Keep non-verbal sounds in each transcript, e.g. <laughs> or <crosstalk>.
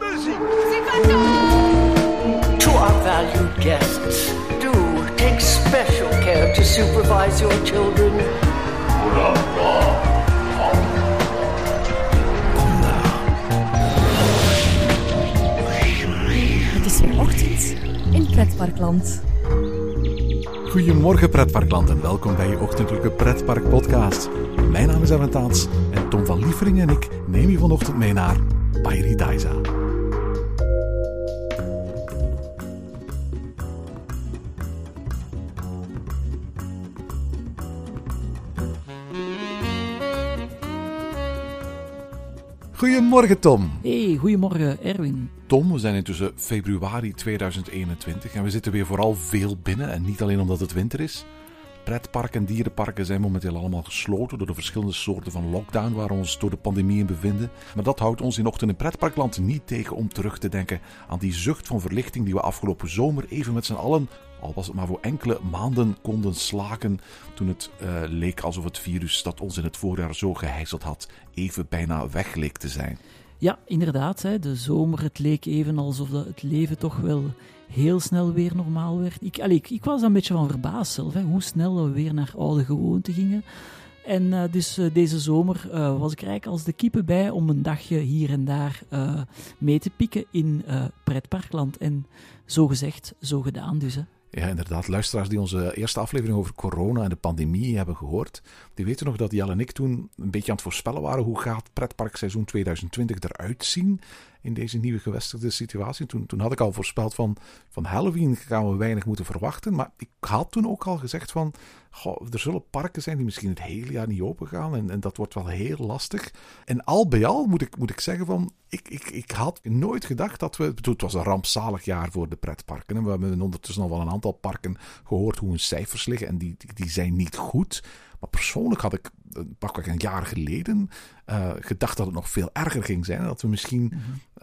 Muziek. To our valued guests, do take special care to supervise your children. Het is weer ochtend in Pretparkland. Goedemorgen pretparkland en welkom bij je ochtendelijke pretpark podcast. Mijn naam is Taats en Tom van Lievering en ik neem je vanochtend mee naar Paradisa. Goedemorgen Tom. Hey, goedemorgen Erwin. Tom, we zijn intussen februari 2021 en we zitten weer vooral veel binnen en niet alleen omdat het winter is. Pretparken en dierenparken zijn momenteel allemaal gesloten door de verschillende soorten van lockdown waar we ons door de pandemie in bevinden. Maar dat houdt ons in ochtend in pretparkland niet tegen om terug te denken aan die zucht van verlichting die we afgelopen zomer even met z'n allen, al was het maar voor enkele maanden, konden slaken toen het eh, leek alsof het virus dat ons in het voorjaar zo gehijzeld had even bijna weg leek te zijn. Ja, inderdaad. Hè, de zomer, het leek even alsof het leven toch wel heel snel weer normaal werd. Ik, ik, was een beetje van verbaasd zelf, hè, hoe snel we weer naar oude gewoonten gingen. En eh, dus eh, deze zomer eh, was ik eigenlijk als de kippen bij om een dagje hier en daar mee te pikken in pretparkland. En zo gezegd, zo gedaan dus. Hè. Ja, inderdaad. Luisteraars die onze eerste aflevering over corona en de pandemie hebben gehoord, die weten nog dat Jelle en ik toen een beetje aan het voorspellen waren hoe gaat pretparkseizoen 2020 eruit zien in deze nieuwe gevestigde situatie. Toen, toen had ik al voorspeld van, van Halloween gaan we weinig moeten verwachten, maar ik had toen ook al gezegd van, goh, er zullen parken zijn die misschien het hele jaar niet open gaan en, en dat wordt wel heel lastig. En al bij al moet ik, moet ik zeggen van, ik, ik, ik had nooit gedacht dat we, het was een rampzalig jaar voor de pretparken. En we hebben ondertussen al wel een aantal parken gehoord hoe hun cijfers liggen en die, die zijn niet goed. Maar persoonlijk had ik eh, pakweg een jaar geleden uh, gedacht dat het nog veel erger ging zijn. Dat we misschien,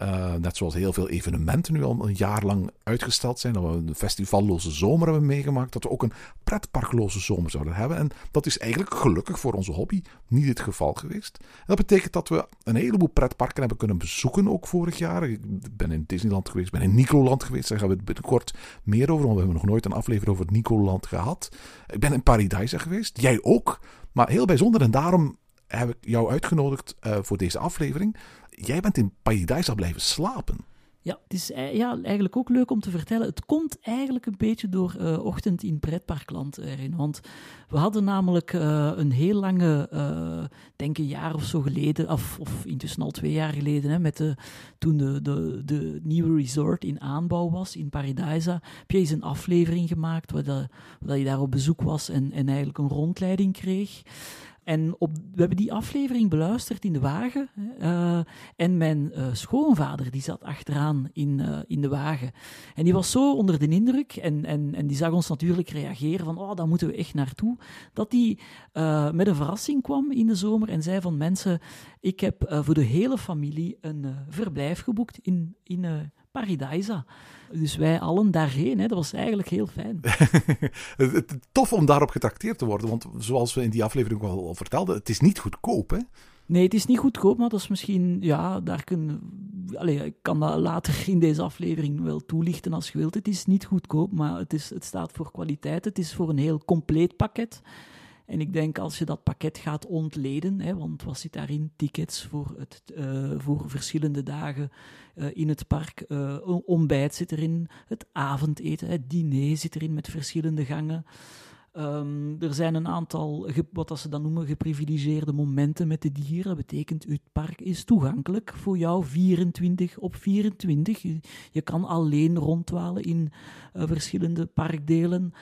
uh, net zoals heel veel evenementen nu al een jaar lang uitgesteld zijn, dat we een festivalloze zomer hebben meegemaakt, dat we ook een pretparkloze zomer zouden hebben. En dat is eigenlijk gelukkig voor onze hobby niet het geval geweest. En dat betekent dat we een heleboel pretparken hebben kunnen bezoeken ook vorig jaar. Ik ben in Disneyland geweest, ben in Nicoland geweest, daar gaan we het binnenkort meer over, want we hebben nog nooit een aflevering over het Nicoland gehad. Ik ben in Paradise geweest, jij ook. Maar heel bijzonder en daarom heb ik jou uitgenodigd uh, voor deze aflevering. Jij bent in Paradise blijven slapen. Ja, het is ja, eigenlijk ook leuk om te vertellen. Het komt eigenlijk een beetje door uh, ochtend in pretparkland erin. Want we hadden namelijk een heel lange, uh, denk een jaar of zo geleden, of, of intussen al twee jaar geleden, hè, met de, toen de, de, nieuwe resort in aanbouw was in Paradisa, heb je eens een aflevering gemaakt waar, waar je daar op bezoek was en, en eigenlijk een rondleiding kreeg. En op, we hebben die aflevering beluisterd in de wagen. Uh, en mijn uh, schoonvader die zat achteraan in, uh, in de wagen. En die was zo onder de indruk en, en, en die zag ons natuurlijk reageren van oh, daar moeten we echt naartoe. Dat hij met een verrassing kwam in de zomer en zei van mensen, ik heb voor de hele familie een verblijf geboekt in, in Paradisa. Dus wij allen daarheen, hè. dat was eigenlijk heel fijn. <laughs> Tof om daarop getrakteerd te worden, want zoals we in die aflevering al, al vertelden, het is niet goedkoop, hè? Nee, het is niet goedkoop, maar dat is misschien, ja, daar kun, allez, ik kan dat later in deze aflevering wel toelichten als je wilt. Het is niet goedkoop, maar het, is, het staat voor kwaliteit. Het is voor een heel compleet pakket. En ik denk als je dat pakket gaat ontleden, hè, want wat zit daarin? Tickets voor, het, uh, voor verschillende dagen uh, in het park. Uh, ontbijt zit erin, het avondeten, het diner zit erin met verschillende gangen. Um, er zijn een aantal, wat ze dan noemen, geprivilegeerde momenten met de dieren. Dat betekent, het park is toegankelijk voor jou 24 op 24. Je, kan alleen rondwalen in verschillende parkdelen.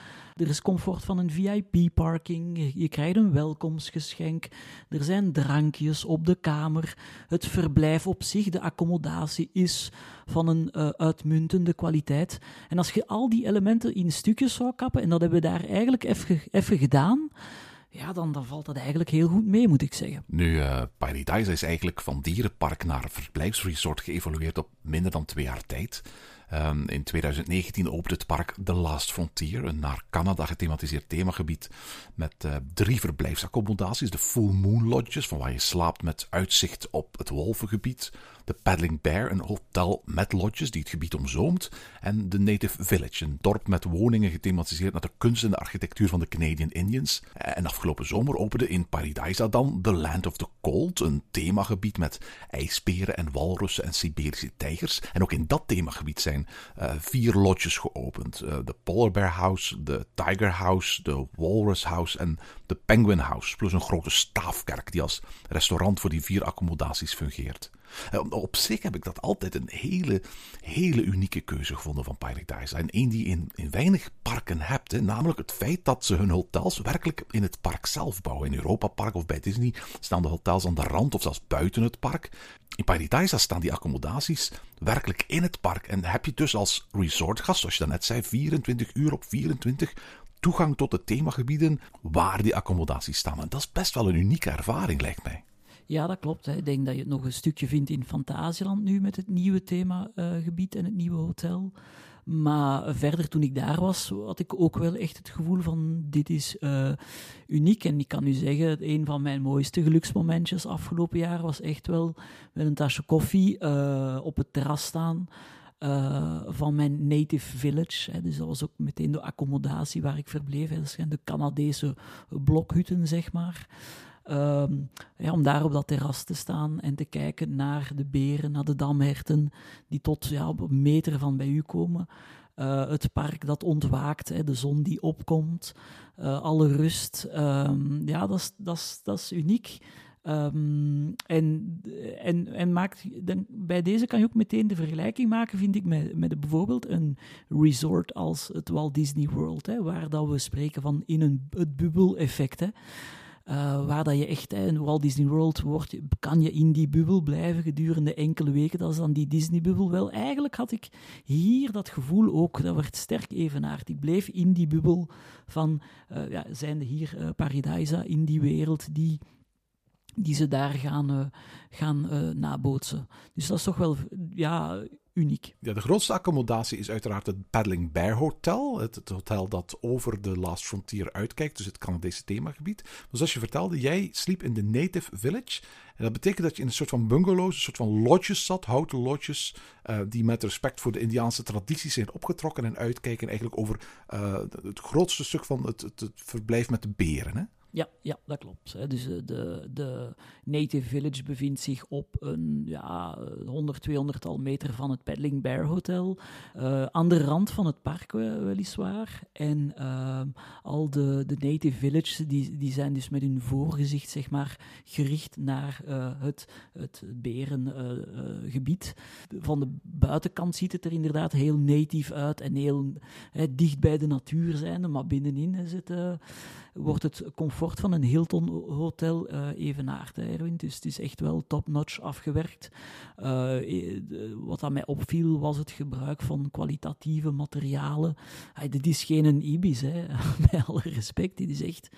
Er is comfort van een VIP-parking. Je, krijgt een welkomstgeschenk. Er zijn drankjes op de kamer. Het verblijf op zich, de accommodatie, is van een uh, uitmuntende kwaliteit. En als je al die elementen in stukjes zou kappen, en dat hebben we daar eigenlijk even, even gedaan, ja, dan, dan valt dat eigenlijk heel goed mee, moet ik zeggen. Nu, uh, Paradise is eigenlijk van dierenpark naar verblijfsresort geëvolueerd op minder dan twee jaar tijd. Ehm, in 2019 opende het park The Last Frontier, een naar Canada gethematiseerd themagebied met uh, drie verblijfsaccommodaties. De Full Moon Lodges, van waar je slaapt met uitzicht op het wolvengebied de Paddling Bear, een hotel met lodges die het gebied omzoomt, en de Native Village, een dorp met woningen gethematiseerd naar de kunst en de architectuur van de Canadian Indians. En afgelopen zomer opende in Paradise dan The Land of the Cold, een themagebied met ijsberen en walrussen en Siberische tijgers. En ook in dat themagebied zijn uh, vier lodges geopend: uh, de Polar Bear House, de Tiger House, de Walrus House en de Penguin House, plus een grote staafkerk die als restaurant voor die vier accommodaties fungeert. Eh, op zich heb ik dat altijd een hele, hele unieke keuze gevonden van Paradise. En één die in, in weinig parken hebt. Hè. Namelijk het feit dat ze hun hotels werkelijk in het park zelf bouwen. In Europa Park of bij Disney staan de hotels aan de rand of zelfs buiten het park. In Paradise staan die accommodaties werkelijk in het park. En heb je dus als resortgast, zoals je net zei, 24 uur op 24 toegang tot de themagebieden waar die accommodaties staan. En dat is best wel een unieke ervaring, lijkt mij. Ja, dat klopt. Hè. Ik denk dat je het nog een stukje vindt in Fantasieland nu met het nieuwe themagebied en het nieuwe hotel. Maar verder, toen ik daar was, had ik ook wel echt het gevoel van dit is uh, uniek. En ik kan u zeggen, een van mijn mooiste geluksmomentjes afgelopen jaar was echt wel met een tasje koffie uh, op het terras staan. Uh, van mijn native village. Hè. Dus dat was ook meteen de accommodatie waar ik verbleef. Hè. Dat zijn de Canadese blokhutten, zeg maar. Um, ja, om daar op dat terras te staan en te kijken naar de beren, naar de damherten, die tot ja, op een meter van bij u komen. Uh, het park dat ontwaakt, hè, de zon die opkomt, uh, alle rust. Um, ja, dat is uniek. Um, en, en, en maakt, dan, bij deze kan je ook meteen de vergelijking maken, vind ik, met, met bijvoorbeeld een resort als het Walt Disney World, hè, waar dat we spreken van in een, het bubbeleffect. Uh, waar dat je echt, in Walt Disney World wordt, kan je in die bubbel blijven gedurende enkele weken. Dat is dan die Disney-bubbel. Wel, eigenlijk had ik hier dat gevoel ook, dat werd sterk evenaard. Ik bleef in die bubbel van, uh, ja, zijnde hier uh, Paradisa, in die wereld die die ze daar gaan, gaan nabootsen. Dus dat is toch wel ja, uniek. Ja, de grootste accommodatie is uiteraard het Paddling Bear Hotel. Het, hotel dat over de Last Frontier uitkijkt, dus het Canadese themagebied. Dus zoals je vertelde, jij sliep in de Native Village. En dat betekent dat je in een soort van bungalows, een soort van lodges zat, houten lodges, uh, die met respect voor de Indiaanse tradities zijn opgetrokken en uitkijken eigenlijk over het grootste stuk van het, het, het verblijf met de beren. Hè? Ja, ja, dat klopt. Dus eh, de, de Native Village bevindt zich op een ja, 100, 200 al meter van het Paddling Bear Hotel. Uh, aan de rand van het park weliswaar. En uh, al de, de Native Village die, die zijn dus met hun voorgezicht zeg maar, gericht naar uh, het, het berengebied. van de buitenkant ziet het er inderdaad heel native uit en heel dicht bij de natuur zijnde. Maar binnenin wordt het comfort van een Hilton hotel uh, Erwin. Dus het is echt wel top-notch afgewerkt. Uh, wat aan mij opviel was het gebruik van kwalitatieve materialen. Hey, dit is geen een Ibis, hè. <laughs> alle respect. Dit is echt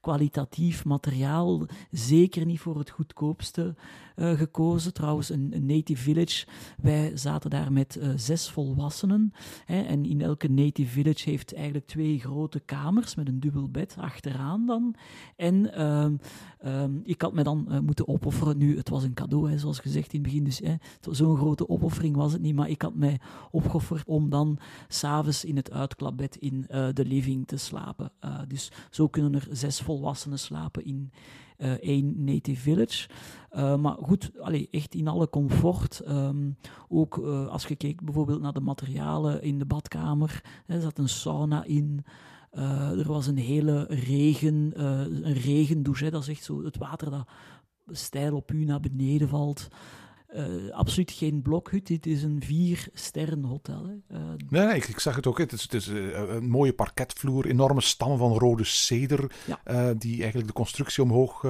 kwalitatief materiaal. Zeker niet voor het goedkoopste uh, gekozen. Trouwens, een, native village. Wij zaten daar met uh, zes volwassenen. Hè, en in elke native village heeft eigenlijk twee grote kamers met een dubbel bed achteraan dan. En uh, ik had me dan uh, moeten opofferen. Nu, het was een cadeau, hè, zoals gezegd in het begin. Dus zo'n grote opoffering was het niet. Maar ik had mij opgeofferd om dan s'avonds in het uitklapbed in de living te slapen. dus zo kunnen er zes volwassenen slapen in uh, één native village. Uh, maar goed, allee, echt in alle comfort. Um, ook uh, als je kijkt bijvoorbeeld naar de materialen in de badkamer, er zat een sauna in. er was een hele regen, een regendouche. Hè, dat is echt zo het water dat stijl op u naar beneden valt. Uh, absoluut geen blokhut. Dit is een vier sterren hotel. Hè. Uh, nee, nee ik, ik, zag het ook. Het is, het is uh, een mooie parketvloer, enorme stammen van rode ceder, ja. die eigenlijk de constructie omhoog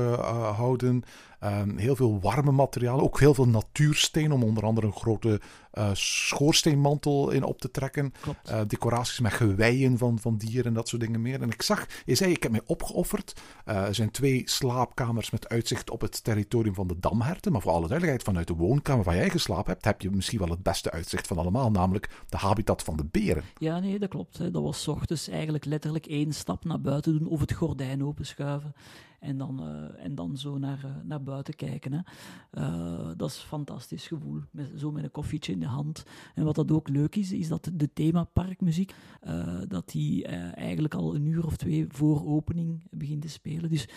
houden. Ehm, heel veel warme materialen, ook heel veel natuursteen om onder andere een grote uh, schoorsteenmantel in op te trekken. Uh, decoraties met geweien van, van dieren en dat soort dingen meer. En ik zag, je zei, ik heb mij opgeofferd. Uh, er zijn twee slaapkamers met uitzicht op het territorium van de damherten. Maar voor alle duidelijkheid, vanuit de woonkamer waar jij geslapen hebt, heb je misschien wel het beste uitzicht van allemaal. Namelijk de habitat van de beren. Ja, nee, dat klopt. Hè. Dat was ochtends eigenlijk letterlijk één stap naar buiten doen of het gordijn openschuiven. En dan, uh, en dan zo naar, uh, naar buiten kijken. Hè. Uh, dat is een fantastisch gevoel. Met, zo met een koffietje in de hand. En wat dat ook leuk is, is dat de themaparkmuziek, dat die eigenlijk al een uur of twee voor opening begint te spelen. Dus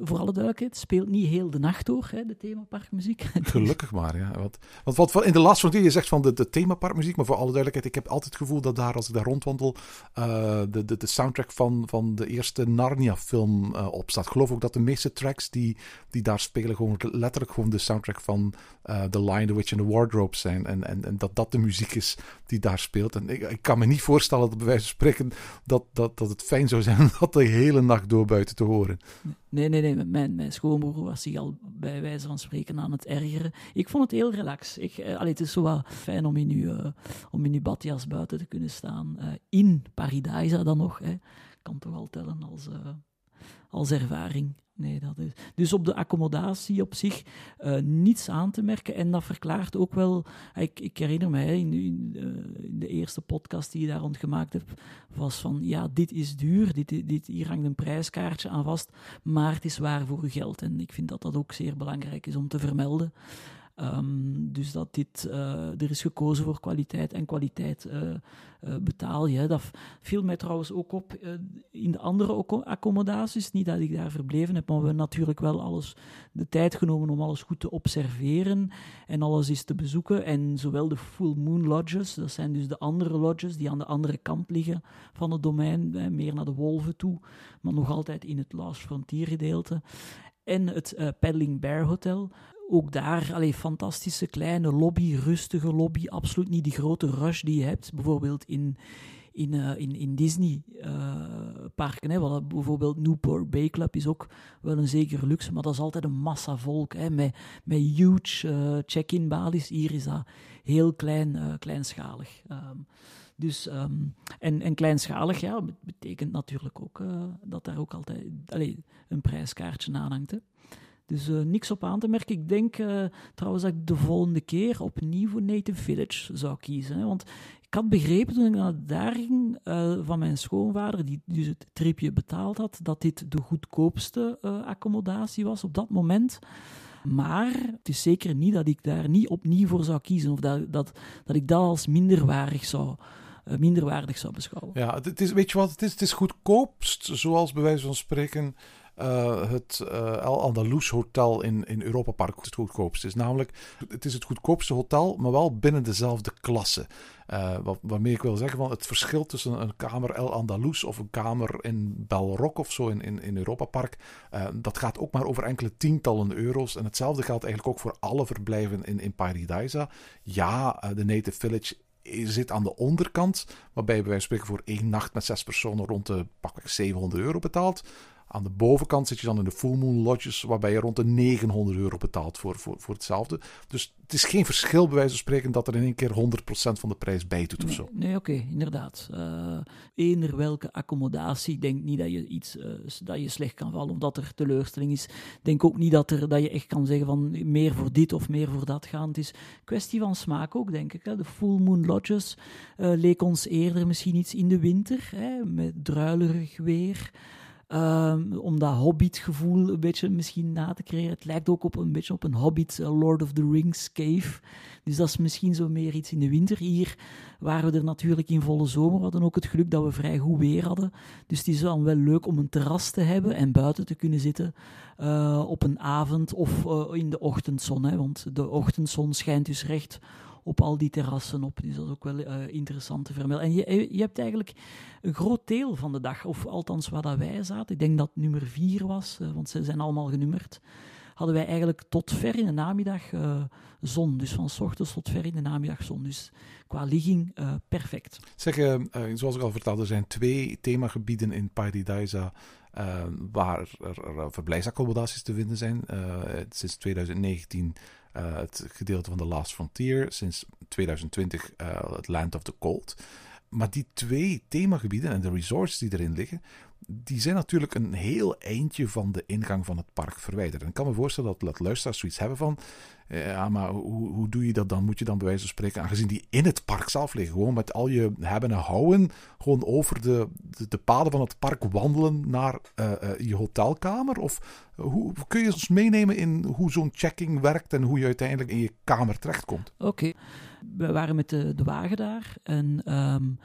voor alle duidelijkheid, speelt niet heel de nacht door, hè, de themaparkmuziek. <laughs> Gelukkig maar, ja. Want, want wat in de laatste van je zegt van de, de themaparkmuziek, maar voor alle duidelijkheid, ik heb altijd het gevoel dat daar, als ik daar rondwandel, de, de, de soundtrack van, van de eerste Narnia-film op staat. Geloof ook dat de meeste tracks die, die daar spelen gewoon letterlijk gewoon de soundtrack van uh, The Lion, The Witch and the Wardrobe zijn. En, en, en dat dat de muziek is die daar speelt. En ik, ik kan me niet voorstellen dat bij wijze van spreken dat, dat, dat het fijn zou zijn <laughs> om dat de hele nacht door buiten te horen. Nee, nee, nee. Mijn, mijn schoonbroer was zich al bij wijze van spreken aan het ergeren. Ik vond het heel relax. Ik, uh, het is zo wel fijn om in uw, uh, om uw badjas buiten te kunnen staan. In Paradise dan nog. Hè. Kan toch al tellen als, als ervaring. Nee, dat is. Dus op de accommodatie op zich uh, niets aan te merken. En dat verklaart ook wel. Ik, ik herinner mij in, uh, in, de eerste podcast die je daar rond gemaakt hebt, was van ja, dit is duur. Dit, dit, hier hangt een prijskaartje aan vast. Maar het is waar voor uw geld. En ik vind dat dat ook zeer belangrijk is om te vermelden. Um, dus dat dit, uh, er is gekozen voor kwaliteit en kwaliteit uh, uh, betaal je. Dat viel mij trouwens ook op in de andere accommodaties. Niet dat ik daar verbleven heb, maar we hebben natuurlijk wel alles de tijd genomen om alles goed te observeren en alles is te bezoeken. En zowel de Full Moon Lodges, dat zijn dus de andere lodges die aan de andere kant liggen van het domein, meer naar de wolven toe, maar nog altijd in het Last Frontier gedeelte. En het Paddling Bear Hotel, ook daar, allee, fantastische kleine lobby, rustige lobby. Absoluut niet die grote rush die je hebt. Bijvoorbeeld in, in, uh, in, in Disney-parken. Uh, bijvoorbeeld Newport Bay Club is ook wel een zekere luxe, maar dat is altijd een massa volk. Hè, met, met huge uh, check-in balies. Hier is dat heel klein, kleinschalig. Um, dus, um, en, en kleinschalig, ja, betekent natuurlijk ook dat daar ook altijd allee, een prijskaartje aan hangt. Hè. Dus uh, niks op aan te merken. Ik denk uh, trouwens dat ik de volgende keer opnieuw voor Native Village zou kiezen. Hè? Want ik had begrepen toen ik naar daar ging uh, van mijn schoonvader, die dus het tripje betaald had, dat dit de goedkoopste accommodatie was op dat moment. Maar het is zeker niet dat ik daar niet opnieuw voor zou kiezen of dat, dat, dat ik dat als minderwaardig zou, minderwaardig zou beschouwen. Ja, het is, weet je wat het is? Het is goedkoopst, zoals bij wijze van spreken uh, het uh, Andalus Hotel in, in Europa Park het goedkoopste is. Namelijk, het is het goedkoopste hotel, maar wel binnen dezelfde klasse. Uh, wat, waarmee ik wil zeggen, het verschil tussen een kamer El Andalus of een kamer in Belrock of zo in, in, in Europa Park, dat gaat ook maar over enkele tientallen euro's. En hetzelfde geldt eigenlijk ook voor alle verblijven in, in Paradise. Ja, de Native Village zit aan de onderkant, waarbij bij wijze van spreken voor één nacht met zes personen rond de pakweg 700 euro betaalt. Aan de bovenkant zit je dan in de Full Moon Lodges, waarbij je rond de 900 euro betaalt voor, voor, voor hetzelfde. Dus het is geen verschil, bij wijze van spreken, dat er in één keer 100% van de prijs bij doet of zo. Nee, oké, inderdaad. Uh, eender welke accommodatie, denk niet dat je iets uh, dat je slecht kan vallen, omdat er teleurstelling is. Denk ook niet dat, er, dat je echt kan zeggen van meer voor dit of meer voor dat gaan. Het is kwestie van smaak ook, denk ik. Hè. De Full Moon Lodges uh, leek ons eerder misschien iets in de winter, hè, met druilerig weer. Um, om dat hobbitgevoel een beetje misschien na te creëren. Het lijkt ook op een beetje op een Hobbit uh, Lord of the Rings cave. Dus dat is misschien zo meer iets in de winter. Hier waren we er natuurlijk in volle zomer. We hadden ook het geluk dat we vrij goed weer hadden. Dus het is dan wel leuk om een terras te hebben en buiten te kunnen zitten uh, op een avond of uh, in de ochtendzon. Hè, want de ochtendzon schijnt dus recht op al die terrassen op. Dus dat is ook wel uh, interessant te vermelden. En je, je hebt eigenlijk een groot deel van de dag, of althans waar dat wij zaten, ik denk dat nummer vier was, uh, want ze zijn allemaal genummerd, hadden wij eigenlijk tot ver in de namiddag zon. Dus van s ochtends tot ver in de namiddag zon. Dus qua ligging perfect. Zeg, zoals ik al vertelde, er zijn twee themagebieden in Paradisa waar er, verblijfsaccommodaties te vinden zijn. sinds 2019 het gedeelte van The Last Frontier, sinds 2020 het Land of the Cold. Maar die twee themagebieden en de resorts die erin liggen, die zijn natuurlijk een heel eindje van de ingang van het park verwijderd. En ik kan me voorstellen dat, dat luisteraars zoiets hebben van, eh, ja, maar hoe, doe je dat dan? Moet je dan bij wijze van spreken, aangezien die in het park zelf liggen, gewoon met al je hebben en houden, gewoon over de, de, paden van het park wandelen naar uh, uh, je hotelkamer? Of hoe kun je ons meenemen in hoe zo'n checking werkt en hoe je uiteindelijk in je kamer terechtkomt? Oké, we waren met de, de wagen daar en... Um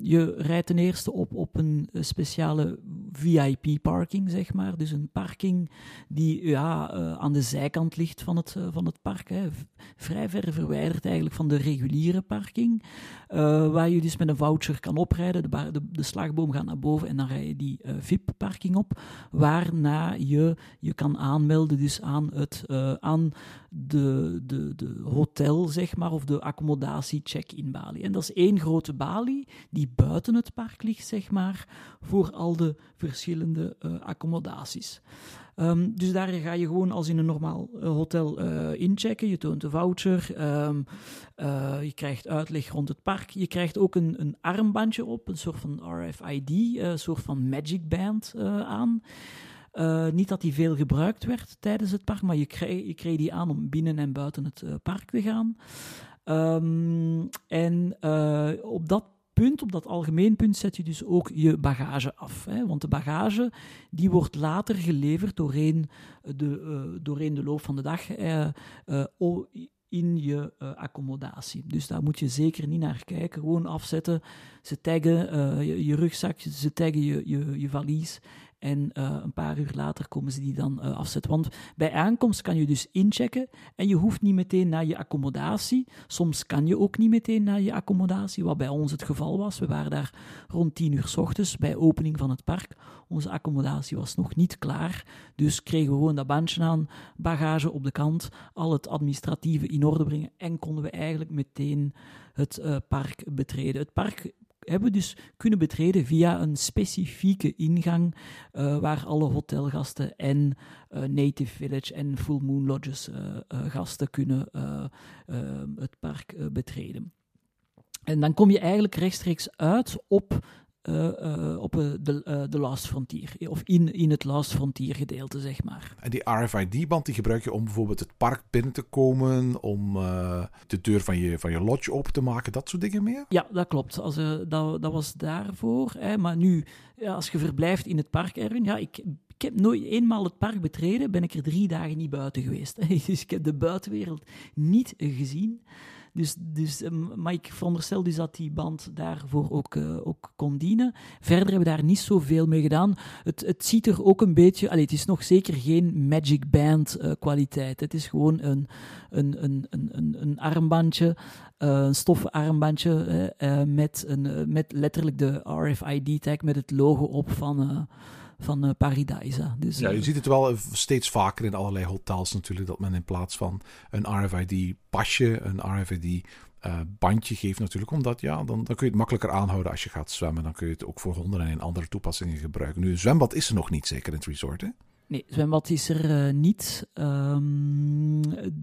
je rijdt ten eerste op op een speciale VIP-parking, zeg maar. Dus een parking die ja, uh, aan de zijkant ligt van het, uh, van het park. Vrij ver verwijderd eigenlijk van de reguliere parking. Waar je dus met een voucher kan oprijden. De, de, de, slagboom gaat naar boven en dan rij je die VIP-parking op. Waarna je je kan aanmelden dus aan, het, aan de, de, de hotel, zeg maar, of de accommodatie-check in Bali. En dat is één grote balie die buiten het park ligt, zeg maar, voor al de verschillende uh, accommodaties. Um, dus daar ga je gewoon als in een normaal uh, hotel uh, inchecken. Je toont een voucher. Uh, je krijgt uitleg rond het park. Je krijgt ook een, een armbandje op, een soort van RFID, een soort van Magic Band aan. Niet dat die veel gebruikt werd tijdens het park, maar je kreeg, kreeg die aan om binnen en buiten het park te gaan. Um, en uh, op dat punt, op dat algemeen punt, zet je dus ook je bagage af. Hè? Want de bagage die wordt later geleverd doorheen de, doorheen de loop van de dag in je accommodatie. Dus daar moet je zeker niet naar kijken. Gewoon afzetten. Ze taggen je, je, rugzak, ze taggen je, je, je valies. En uh, een paar uur later komen ze die dan uh, afzetten. Want bij aankomst kan je dus inchecken en je hoeft niet meteen naar je accommodatie. Soms kan je ook niet meteen naar je accommodatie, wat bij ons het geval was. We waren daar rond tien uur s ochtends bij opening van het park. Onze accommodatie was nog niet klaar, dus kregen we gewoon dat bandje aan, bagage op de kant, al het administratieve in orde brengen en konden we eigenlijk meteen het uh, park betreden. Het park hebben we dus kunnen betreden via een specifieke ingang uh, waar alle hotelgasten en uh, Native Village en Full Moon Lodges uh, gasten kunnen het park betreden. En dan kom je eigenlijk rechtstreeks uit op op de, de Last Frontier, of in, in het Last Frontier gedeelte, zeg maar. En die RFID-band die gebruik je om bijvoorbeeld het park binnen te komen, om de deur van je, van je lodge open te maken, dat soort dingen meer? Ja, dat klopt. Als, dat, dat was daarvoor. Hè. Maar nu, ja, als je verblijft in het park, Erwin, ja, ik, ik heb nooit eenmaal het park betreden, ben ik er drie dagen niet buiten geweest. <laughs> dus ik heb de buitenwereld niet gezien. Dus, dus, ehm, maar ik veronderstel dus dat die band daarvoor ook, uh, ook kon dienen. Verder hebben we daar niet zoveel mee gedaan. Het, het ziet er ook een beetje... Allee, het is nog zeker geen Magic Band uh, kwaliteit. Het is gewoon een, een, een, een, een armbandje, uh, een stoffen armbandje met, een, met letterlijk de RFID-tag met het logo op van van uh, Paradisa. Dus, ja, je ziet het wel steeds vaker in allerlei hotels natuurlijk, dat men in plaats van een RFID-pasje, een RFID uh, bandje geeft natuurlijk, omdat ja, dan, dan kun je het makkelijker aanhouden als je gaat zwemmen. Dan kun je het ook voor honden en in andere toepassingen gebruiken. Nu, een zwembad is er nog niet, zeker in het resort, hè? Nee, zwembad is er uh, niet. Um,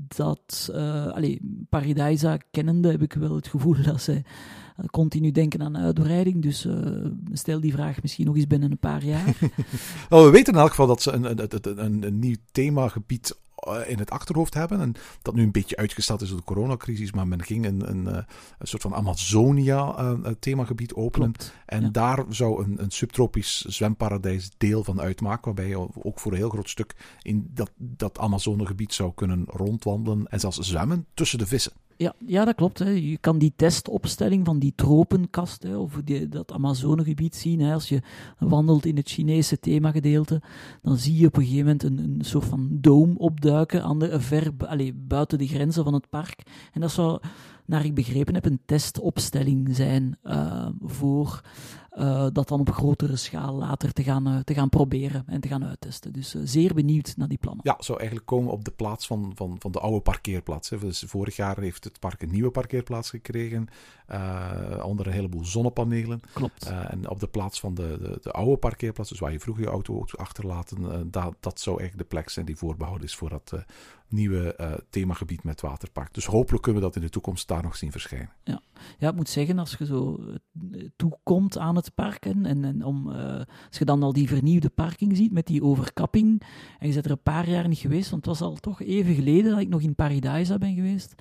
dat, uh, allee, Paradisa kennende heb ik wel het gevoel <laughs> dat ze continu denken aan uitbreiding. Dus uh, stel die vraag misschien nog eens binnen een paar jaar. <laughs> nou, we weten in elk geval dat ze een, een, een, een nieuw themagebied eh, in het achterhoofd hebben. En dat nu een beetje uitgesteld is door de coronacrisis. Maar men ging een, een, eh, een soort van Amazonia-themagebied openen. en daar zou een, een subtropisch zwemparadijs deel van uitmaken. Waarbij je ook voor een heel groot stuk in dat, dat Amazonegebied zou kunnen rondwandelen. En zelfs zwemmen tussen de vissen. Ja, ja, dat klopt. Hè. Je kan die testopstelling van die tropenkast, hè, of die, dat Amazonegebied zien. Hè. Als je wandelt in het Chinese themagedeelte, dan zie je op een gegeven moment een, een soort van doom opduiken aan de, ver buiten de grenzen van het park. En dat zou naar ik begrepen heb, een testopstelling zijn uh, voor uh, dat dan op grotere schaal later te gaan, uh, te gaan proberen en te gaan uittesten. Dus zeer benieuwd naar die plannen. Ja, zou eigenlijk komen op de plaats van, van, van de oude parkeerplaats. Hè. Dus vorig jaar heeft het park een nieuwe parkeerplaats gekregen, onder een heleboel zonnepanelen. Klopt. en op de plaats van de, de, de, oude parkeerplaats, dus waar je vroeger je auto achterlaten, dat, dat zou eigenlijk de plek zijn die voorbehouden is voor dat nieuwe uh, themagebied met waterpark. Dus hopelijk kunnen we dat in de toekomst daar nog zien verschijnen. Ja, ja ik moet zeggen, als je zo eh, toekomt aan het park en, en, om, uh, als je dan al die vernieuwde parking ziet met die overkapping, en je bent er een paar jaar niet geweest, want het was al toch even geleden dat ik nog in Paradise ben geweest,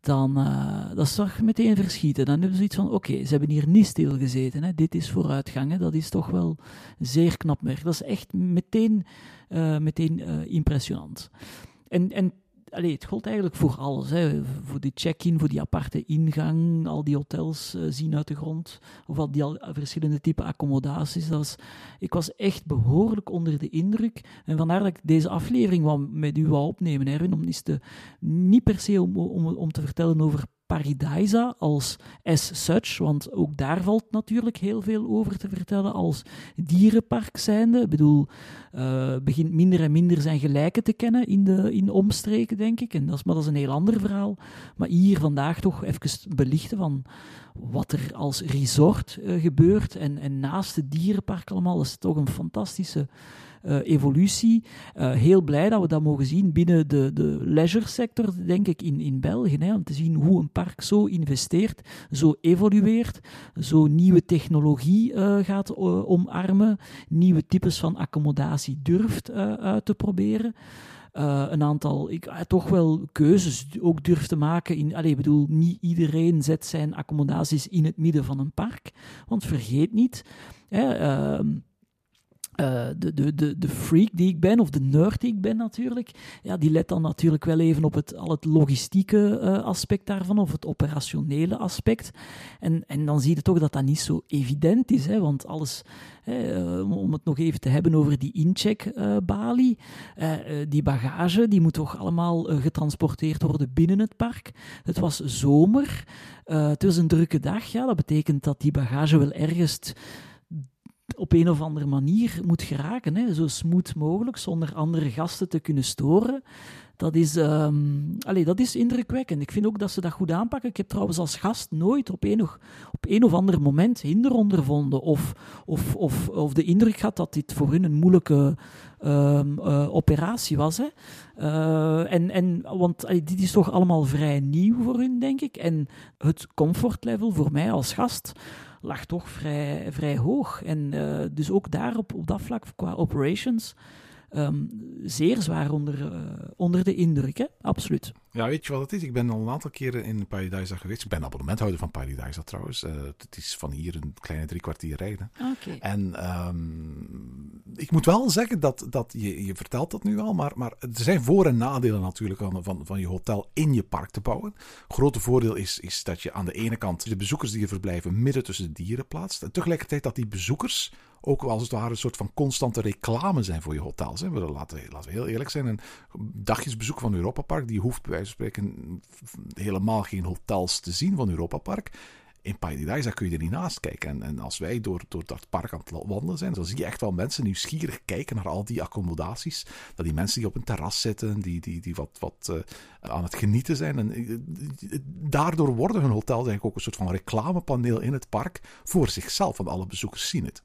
dan uh, dat zag meteen verschieten. Dan hebben ze zoiets van, oké, ze hebben hier niet stilgezeten. Hè. Dit is vooruitgang. Hè. Dat is toch wel zeer knap werk. Dat is echt meteen, uh, meteen impressionant. En, en allee, het gold eigenlijk voor alles. Hè. Voor die check-in, voor die aparte ingang, al die hotels uh, zien uit de grond. Of al die al verschillende type accommodaties. Dat was, ik was echt behoorlijk onder de indruk. En vandaar dat ik deze aflevering met u wou opnemen, Erwin. Om te, niet per se om, om, om te vertellen over Paradisa als as such, want ook daar valt natuurlijk heel veel over te vertellen als dierenpark zijnde. Ik bedoel, uh, begint minder en minder zijn gelijken te kennen in de, in omstreken, denk ik. En dat is, maar dat is een heel ander verhaal. Maar hier vandaag toch even belichten van wat er als resort uh, gebeurt en, en naast het dierenpark allemaal. Dat is toch een fantastische evolutie. Uh, heel blij dat we dat mogen zien binnen de, de leisure sector, denk ik, in, in België. Hè, om te zien hoe een park zo investeert, zo evolueert, zo nieuwe technologie uh, gaat omarmen, nieuwe types van accommodatie durft uit te proberen. Een aantal, ik, toch wel keuzes ook durft te maken. In, allez, ik bedoel, niet iedereen zet zijn accommodaties in het midden van een park. Want vergeet niet, hè, uh, uh, de, de, de, de freak die ik ben, of de nerd die ik ben natuurlijk, ja, die let dan natuurlijk wel even op het, al het logistieke uh, aspect daarvan, of het operationele aspect. En, en dan zie je toch dat dat niet zo evident is, hè, want alles, hè, uh, om het nog even te hebben over die incheck-balie, die bagage, die moet toch allemaal getransporteerd worden binnen het park. Het was zomer, het was een drukke dag, ja, dat betekent dat die bagage wel ergens op een of andere manier moet geraken. Hè? Zo smooth mogelijk, zonder andere gasten te kunnen storen. Dat is, um, allez, dat is indrukwekkend. Ik vind ook dat ze dat goed aanpakken. Ik heb trouwens als gast nooit op een, of, op of ander moment hinder ondervonden. Of, of, of, of de indruk gehad dat dit voor hun een moeilijke um, uh, operatie was. Hè. Uh, en, en, want dit is toch allemaal vrij nieuw voor hun, denk ik. En het comfortlevel voor mij als gast lag toch vrij, vrij hoog. En uh, dus ook daar op, op dat vlak qua operations um, zeer zwaar onder, uh, onder de indruk, hè? absoluut. Ja, weet je wat het is? Ik ben al een aantal keren in Paradise geweest. Ik ben abonnementhouder van Paradise trouwens. Uh, het is van hier een kleine drie kwartier rijden. Okay. En um, ik moet wel zeggen dat, dat je, je vertelt dat nu al, maar, maar er zijn voor- en nadelen natuurlijk van, van, van je hotel in je park te bouwen. grote voordeel is, is dat je aan de ene kant de bezoekers die hier verblijven midden tussen de dieren plaatst. En tegelijkertijd dat die bezoekers ook als het ware een soort van constante reclame zijn voor je hotels. Hè. Laten, laten we heel eerlijk zijn. Een dagjesbezoek van Europa Park, die hoeft bij wijze van spreken helemaal geen hotels te zien van Europa Park in Paradise kun je er niet naast kijken. En, en, als wij door, door dat park aan het wandelen zijn, dan zie je echt wel mensen nieuwsgierig kijken naar al die accommodaties. Dat die mensen die op een terras zitten, die, die, die wat, wat uh, aan het genieten zijn. En uh, daardoor worden hun hotels eigenlijk ook een soort van reclamepaneel in het park voor zichzelf, want alle bezoekers zien het.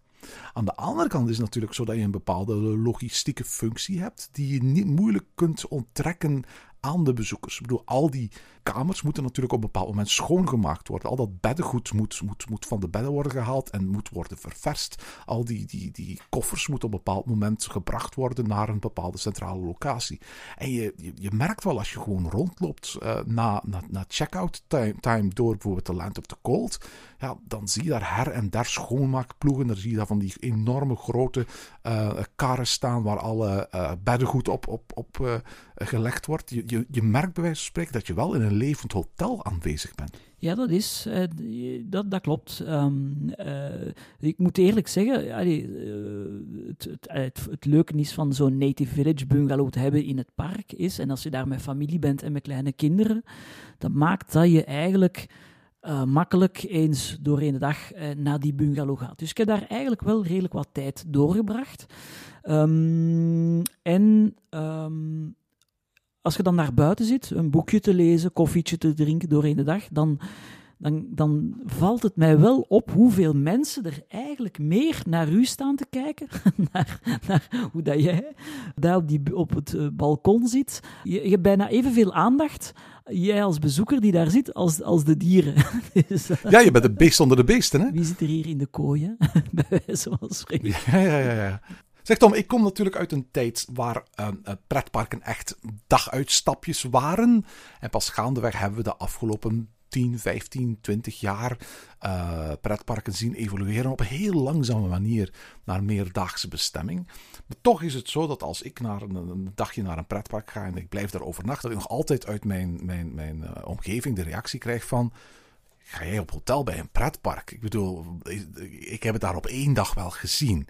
Aan de andere kant is het natuurlijk zo dat je een bepaalde logistieke functie hebt die je niet moeilijk kunt onttrekken aan de bezoekers. Ik bedoel, al die kamers moeten natuurlijk op een bepaald moment schoongemaakt worden. Al dat beddengoed moet, moet, moet van de bedden worden gehaald en moet worden ververst. Al die, die, die koffers moeten op een bepaald moment gebracht worden naar een bepaalde centrale locatie. En je, je, merkt wel als je gewoon rondloopt uh, na, na, na check-out time, time, door bijvoorbeeld de Land of the Cold. Ja, dan zie je daar her en der schoonmaakploegen. Dan zie je daar van die enorme grote uh, karren staan waar alle uh, beddengoed op, op, op gelegd wordt. Je, je, je merkt bij wijze van spreken dat je wel in een levend hotel aanwezig bent. Ja, dat is. eh, dat, dat klopt. Ehm, eh, ik moet eerlijk zeggen, allee, eh, het, het, het, leuke is van zo'n native village bungalow te hebben in het park is, en als je daar met familie bent en met kleine kinderen, dat maakt dat je eigenlijk makkelijk eens doorheen de dag naar die bungalow gaat. Dus ik heb daar eigenlijk wel redelijk wat tijd doorgebracht. Ehm, en ehm, als je dan naar buiten zit, een boekje te lezen, koffietje te drinken doorheen de dag, dan, dan, dan valt het mij wel op hoeveel mensen er eigenlijk meer naar u staan te kijken. <laughs> naar, naar hoe dat jij daar op, die, op het eh, balkon zit. Je, je hebt bijna evenveel aandacht, jij als bezoeker die daar zit, als, als de dieren. <laughs> Dus, eh, Ja, je bent een beest onder de beesten, hè? wie zit er hier in de kooi, hè? <laughs> bij wijze van spreken. Ja, ja, ja, ja. Zeg Tom, ik kom natuurlijk uit een tijd waar eh, eh, pretparken echt daguitstapjes waren. En pas gaandeweg hebben we de afgelopen 10, 15, 20 jaar eh, pretparken zien evolueren op een heel langzame manier naar meerdaagse bestemming. Maar toch is het zo dat als ik naar een, dagje naar een pretpark ga en ik blijf daar overnachten, dat ik nog altijd uit mijn, mijn, mijn eh, omgeving de reactie krijg van... Ga jij op hotel bij een pretpark? Ik bedoel, ik heb het daar op één dag wel gezien.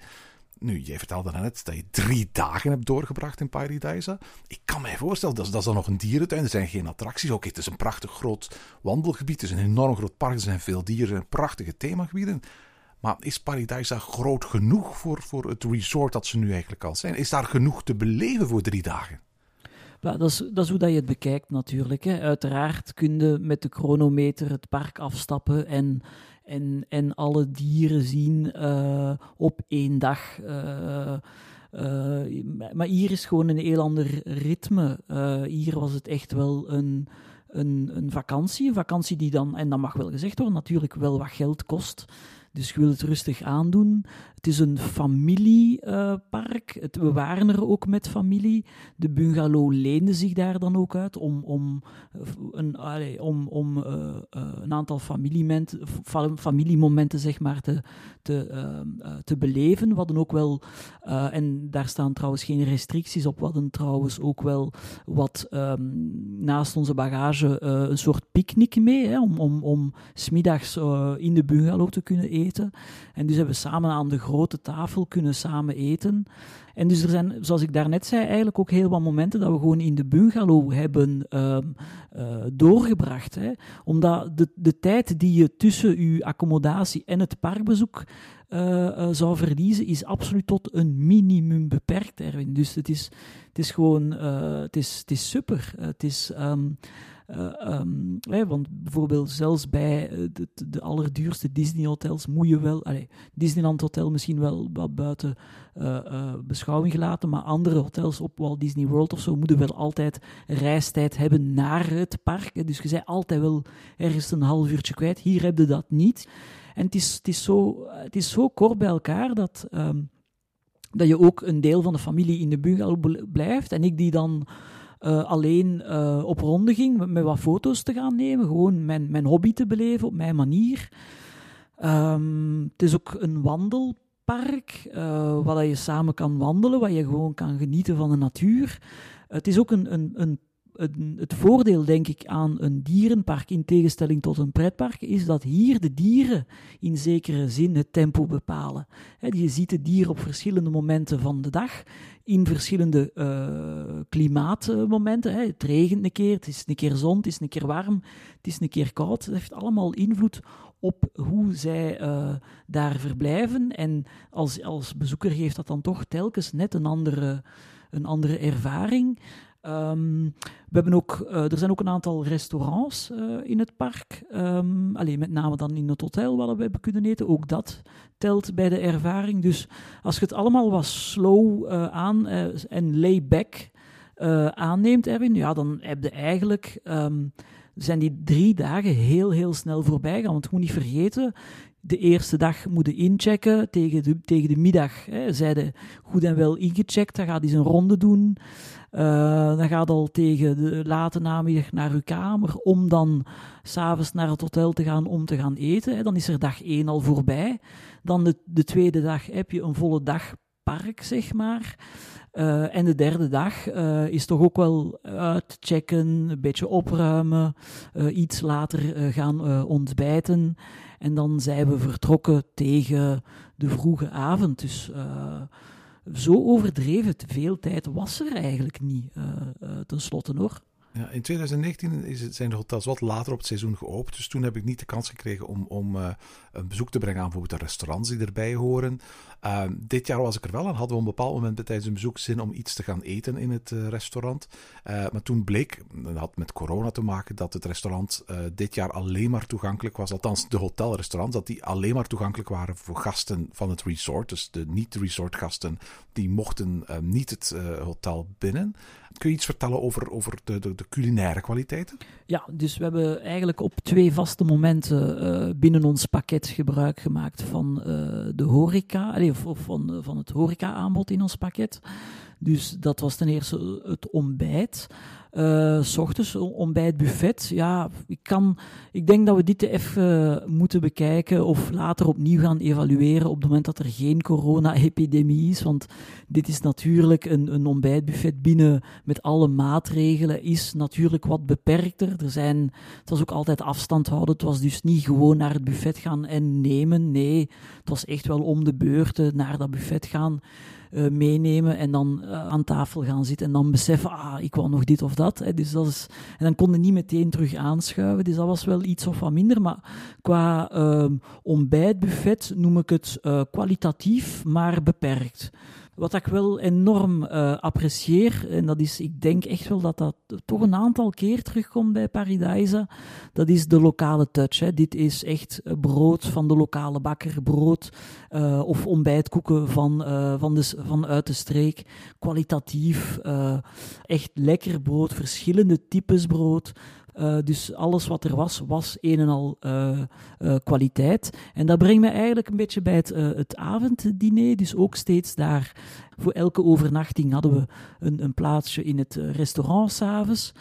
Nu, jij vertelde net dat je drie dagen hebt doorgebracht in Paradise. Ik kan mij voorstellen, dat is, dat is dan nog een dierentuin. Er zijn geen attracties. Oké, het is een prachtig groot wandelgebied. Het is een enorm groot park. Er zijn veel dieren en prachtige themagebieden. Maar is Paradise groot genoeg voor, voor het resort dat ze nu eigenlijk al zijn? Is daar genoeg te beleven voor drie dagen? Dat, is, dat is hoe dat je het bekijkt natuurlijk. Hè. Uiteraard kun je met de chronometer het park afstappen en, en, en alle dieren zien eh, op één dag. eh, eh, maar hier is gewoon een heel ander ritme. Hier was het echt wel een, een, een vakantie. Een vakantie die dan, en dat mag wel gezegd worden, natuurlijk wel wat geld kost. Dus je wil het rustig aandoen. Het is een familiepark. We waren er ook met familie. De bungalow leende zich daar dan ook uit om, om, een, allee, om, om eh, eh, een aantal familiemomenten zeg maar, te, te, ehm, eh, te beleven. We hadden ook wel, en daar staan trouwens geen restricties op, we hadden trouwens ook wel wat ehm, naast onze bagage een soort picknick mee, hè, om, om, om smiddags in de bungalow te kunnen eten. En dus hebben we samen aan de grote tafel kunnen samen eten. En dus er zijn, zoals ik daarnet zei, eigenlijk ook heel wat momenten dat we gewoon in de bungalow hebben ehm, eh, doorgebracht. Hè. Omdat de, de tijd die je tussen uw accommodatie en het parkbezoek eh, eh, zou verliezen, is absoluut tot een minimum beperkt, Erwin. Dus het is, het is gewoon, het, is, het is super. Het is... ehm, eh, ehm, want bijvoorbeeld zelfs bij eh, de, de allerduurste Disney-hotels moet je wel... Disneyland Hotel misschien wel wat buiten eh, beschouwing gelaten, maar andere hotels op Walt Disney World of zo moeten wel altijd reistijd hebben naar het park. Dus je bent altijd wel ergens een half uurtje kwijt. Hier heb je dat niet. En het is, het is, zo, het is zo kort bij elkaar dat... ehm, dat je ook een deel van de familie in de bungalow bl- blijft. En ik die dan eh, alleen eh, op ronde ging met, wat foto's te gaan nemen. Gewoon mijn, mijn hobby te beleven op mijn manier. Ehm, het is ook een wandelpark eh, waar je samen kan wandelen, waar je gewoon kan genieten van de natuur. Het is ook een, een, een, het voordeel, denk ik, aan een dierenpark in tegenstelling tot een pretpark, is dat hier de dieren in zekere zin het tempo bepalen. Je ziet de dieren op verschillende momenten van de dag, in verschillende eh, klimaatmomenten. Het regent een keer, het is een keer zon, het is een keer warm, het is een keer koud. Het heeft allemaal invloed op hoe zij eh, daar verblijven. En als, als bezoeker geeft dat dan toch telkens net een andere, een andere ervaring. Ehm, we hebben ook, eh, er zijn ook een aantal restaurants eh, in het park. Ehm, alleen met name dan in het hotel waar we hebben kunnen eten. Ook dat telt bij de ervaring. Dus als je het allemaal wat slow eh, aan en lay-back aanneemt, Erwin, ja, dan heb eigenlijk... ehm, zijn die drie dagen heel, heel snel voorbij gaan. Want je moet niet vergeten, de eerste dag moet je inchecken. Tegen de, tegen de middag hè, zijde goed en wel ingecheckt. Dan gaat hij zijn ronde doen. Eh, dan gaat al tegen de late namiddag naar uw kamer om dan s'avonds naar het hotel te gaan om te gaan eten. Dan is er dag één al voorbij. Dan de, de tweede dag heb je een volle dag park, zeg maar. Uh, en de derde dag uh, is toch ook wel uitchecken, een beetje opruimen, iets later gaan ontbijten. En dan zijn we vertrokken tegen de vroege avond. Dus zo overdreven veel tijd was er eigenlijk niet, tenslotte hoor. Ja, in 2019 is het, zijn de hotels wat later op het seizoen geopend. Dus toen heb ik niet de kans gekregen om, om uh, een bezoek te brengen aan bijvoorbeeld de restaurants die erbij horen. Uh, dit jaar was ik er wel en hadden we op een bepaald moment tijdens een bezoek zin om iets te gaan eten in het uh, restaurant. maar toen bleek, dat had met corona te maken, dat het restaurant dit jaar alleen maar toegankelijk was. Althans, de hotelrestaurants, dat die alleen maar toegankelijk waren voor gasten van het resort. Dus de niet-resort gasten, die mochten niet het hotel binnen. Kun je iets vertellen over, over de, de, culinaire kwaliteiten? Ja, dus we hebben eigenlijk op twee vaste momenten uh, binnen ons pakket gebruik gemaakt van uh, de horeca, of, of van, van het horeca-aanbod in ons pakket. Dus dat was ten eerste het ontbijt. Uh, s ochtends ontbijt buffet. Ja, ik, kan, ik denk dat we dit even moeten bekijken of later opnieuw gaan evalueren op het moment dat er geen corona-epidemie is. Want dit is natuurlijk een, een ontbijtbuffet binnen met alle maatregelen, is natuurlijk wat beperkter. Er zijn, het was ook altijd afstand houden. Het was dus niet gewoon naar het buffet gaan en nemen. Nee, het was echt wel om de beurten naar dat buffet gaan. Uh, meenemen en dan uh, aan tafel gaan zitten en dan beseffen, ah, ik wou nog dit of dat. Hè. Dus dat is, en dan kon je niet meteen terug aanschuiven, dus dat was wel iets of wat minder. Maar qua uh, ontbijtbuffet noem ik het uh, kwalitatief, maar beperkt. Wat ik wel enorm uh, apprecieer, en dat is, ik denk echt wel dat dat toch een aantal keer terugkomt bij Paradise, dat is de lokale touch. Hè. Dit is echt brood van de lokale bakker, brood uh, of ontbijtkoeken van, van de, vanuit de streek. Kwalitatief, echt lekker brood, verschillende types brood. Uh, dus alles wat er was, was een en al uh, uh, kwaliteit. En dat brengt me eigenlijk een beetje bij het, het avonddiner. Dus ook steeds daar, voor elke overnachting hadden we een, een plaatsje in het restaurant s'avonds.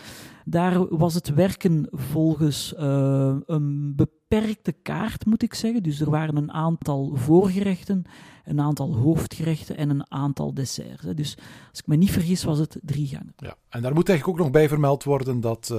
Daar was het werken volgens een beperkte kaart, moet ik zeggen. Dus er waren een aantal voorgerechten, een aantal hoofdgerechten en een aantal desserts. Dus als ik me niet vergis, was het drie gangen. Ja, en daar moet eigenlijk ook nog bij vermeld worden dat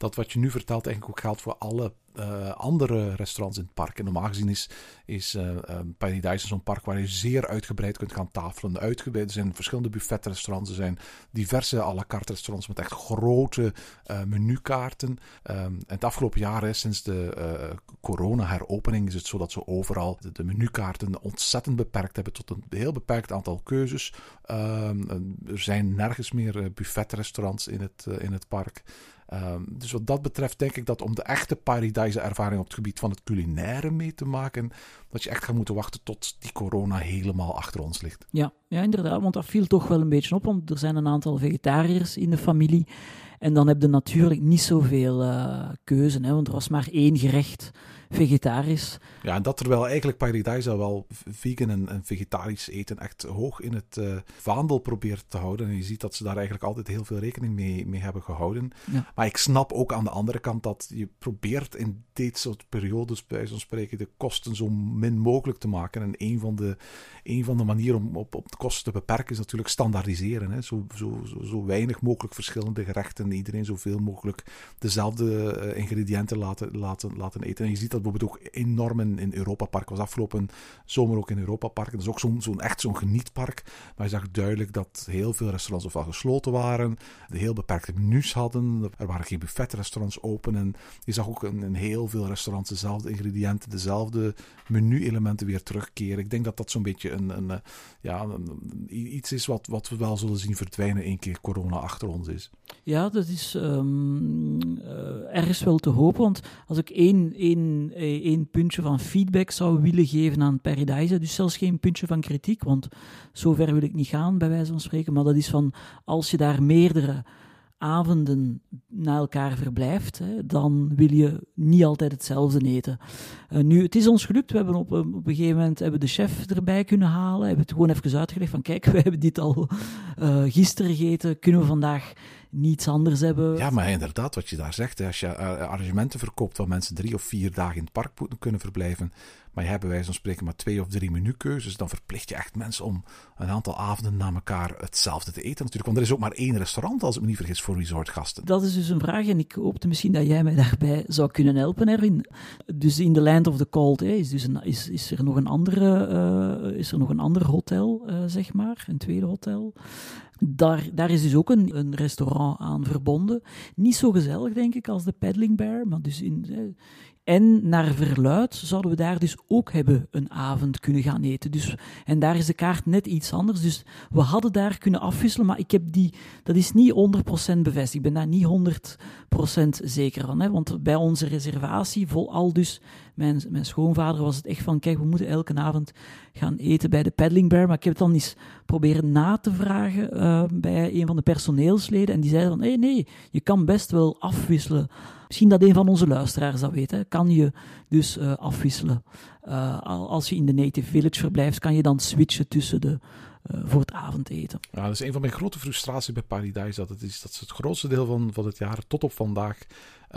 dat wat je nu vertelt eigenlijk ook geldt voor alle uh, andere restaurants in het park. En normaal gezien is, is uh, Paradise zo'n park waar je zeer uitgebreid kunt gaan tafelen. Uitgebreid, er zijn verschillende buffetrestaurants, er zijn diverse à la carte restaurants met echt grote uh, menukaarten. Um, en het afgelopen jaar, sinds de corona-heropening, is het zo dat ze overal de, menukaarten ontzettend beperkt hebben tot een heel beperkt aantal keuzes. Um, er zijn nergens meer buffetrestaurants in het, in het park. Um, dus wat dat betreft denk ik dat om de echte Paradise-ervaring op het gebied van het culinaire mee te maken, dat je echt gaat moeten wachten tot die corona helemaal achter ons ligt. Ja, ja inderdaad, want dat viel toch wel een beetje op, want er zijn een aantal vegetariërs in de familie. En dan heb je natuurlijk niet zoveel uh, keuze, hè, want er was maar één gerecht vegetarisch. Ja, en dat terwijl eigenlijk Paradise wel vegan en, en, vegetarisch eten echt hoog in het uh, vaandel probeert te houden. En je ziet dat ze daar eigenlijk altijd heel veel rekening mee, mee hebben gehouden. Ja. Maar ik snap ook aan de andere kant dat je probeert in dit soort periodes, bij zo'n spreken, de kosten zo min mogelijk te maken. En een van de, een van de manieren om op, op de kosten te beperken is natuurlijk standaardiseren. Hè? Zo, zo, zo, zo weinig mogelijk verschillende gerechten, iedereen zoveel mogelijk dezelfde uh, ingrediënten laten, laten, laten eten. En je ziet dat bijvoorbeeld ook enorm in, in Europa Park. was afgelopen zomer ook in Europa Park. Dat is ook zo'n zo'n echt zo'n genietpark. Maar je zag duidelijk dat heel veel restaurants ofwel gesloten waren, de heel beperkte menus hadden. Er waren geen buffetrestaurants open. En je zag ook in, heel veel restaurants dezelfde ingrediënten, dezelfde menu-elementen weer terugkeren. Ik denk dat dat zo'n beetje een, een, ja, iets is wat, wat we wel zullen zien verdwijnen één keer corona achter ons is. Ja, dat is um, uh, ergens wel te hopen. Want als ik één, één, eh, één puntje van feedback zou willen geven aan Paradise, dus zelfs geen puntje van kritiek, want zover wil ik niet gaan, bij wijze van spreken, maar dat is van als je daar meerdere avonden na elkaar verblijft, hè, dan wil je niet altijd hetzelfde eten. Uh, nu, het is ons gelukt. We hebben op, op een gegeven moment hebben de chef erbij kunnen halen. Hebben het gewoon even uitgelegd van kijk, <laughs> we hebben dit al uh, gisteren gegeten. Kunnen we vandaag niets anders hebben. Ja, maar inderdaad, wat je daar zegt. Als je arrangementen verkoopt waar mensen drie of vier dagen in het park moeten kunnen verblijven, maar je hebt bij wijze van spreken maar twee of drie menukeuzes, dan verplicht je echt mensen om een aantal avonden na elkaar hetzelfde te eten natuurlijk. Want er is ook maar één restaurant, als ik me niet vergis, voor resortgasten. Dat is dus een vraag en ik hoopte misschien dat jij mij daarbij zou kunnen helpen, Erwin. Dus in the Land of the Cold is, dus is, is, er nog een andere, uh, is er nog een ander hotel, uh, zeg maar, een tweede hotel. Daar, daar is dus ook een, een restaurant aan verbonden. Niet zo gezellig, denk ik, als de Paddling Bear, maar dus in, en naar verluid zouden we daar dus ook hebben een avond kunnen gaan eten. Dus, en daar is de kaart net iets anders. Dus we hadden daar kunnen afwisselen, maar ik heb die, dat is niet 100% bevestigd. Ik ben daar niet 100% zeker van. Hè? Want bij onze reservatie, vol al dus, mijn, mijn schoonvader was het echt van, kijk, we moeten elke avond gaan eten bij de Paddling Bear. Maar ik heb het dan eens proberen na te vragen uh, bij een van de personeelsleden. En die zeiden van, nee, nee, je kan best wel afwisselen Misschien dat een van onze luisteraars dat weet. Kan je dus uh, afwisselen. Uh, als je in de Native Village verblijft, kan je dan switchen tussen de, uh, voor het avondeten. Ja, dat een van mijn grote frustraties bij Paradise. Dat, het is, dat ze het grootste deel van, van het jaar tot op vandaag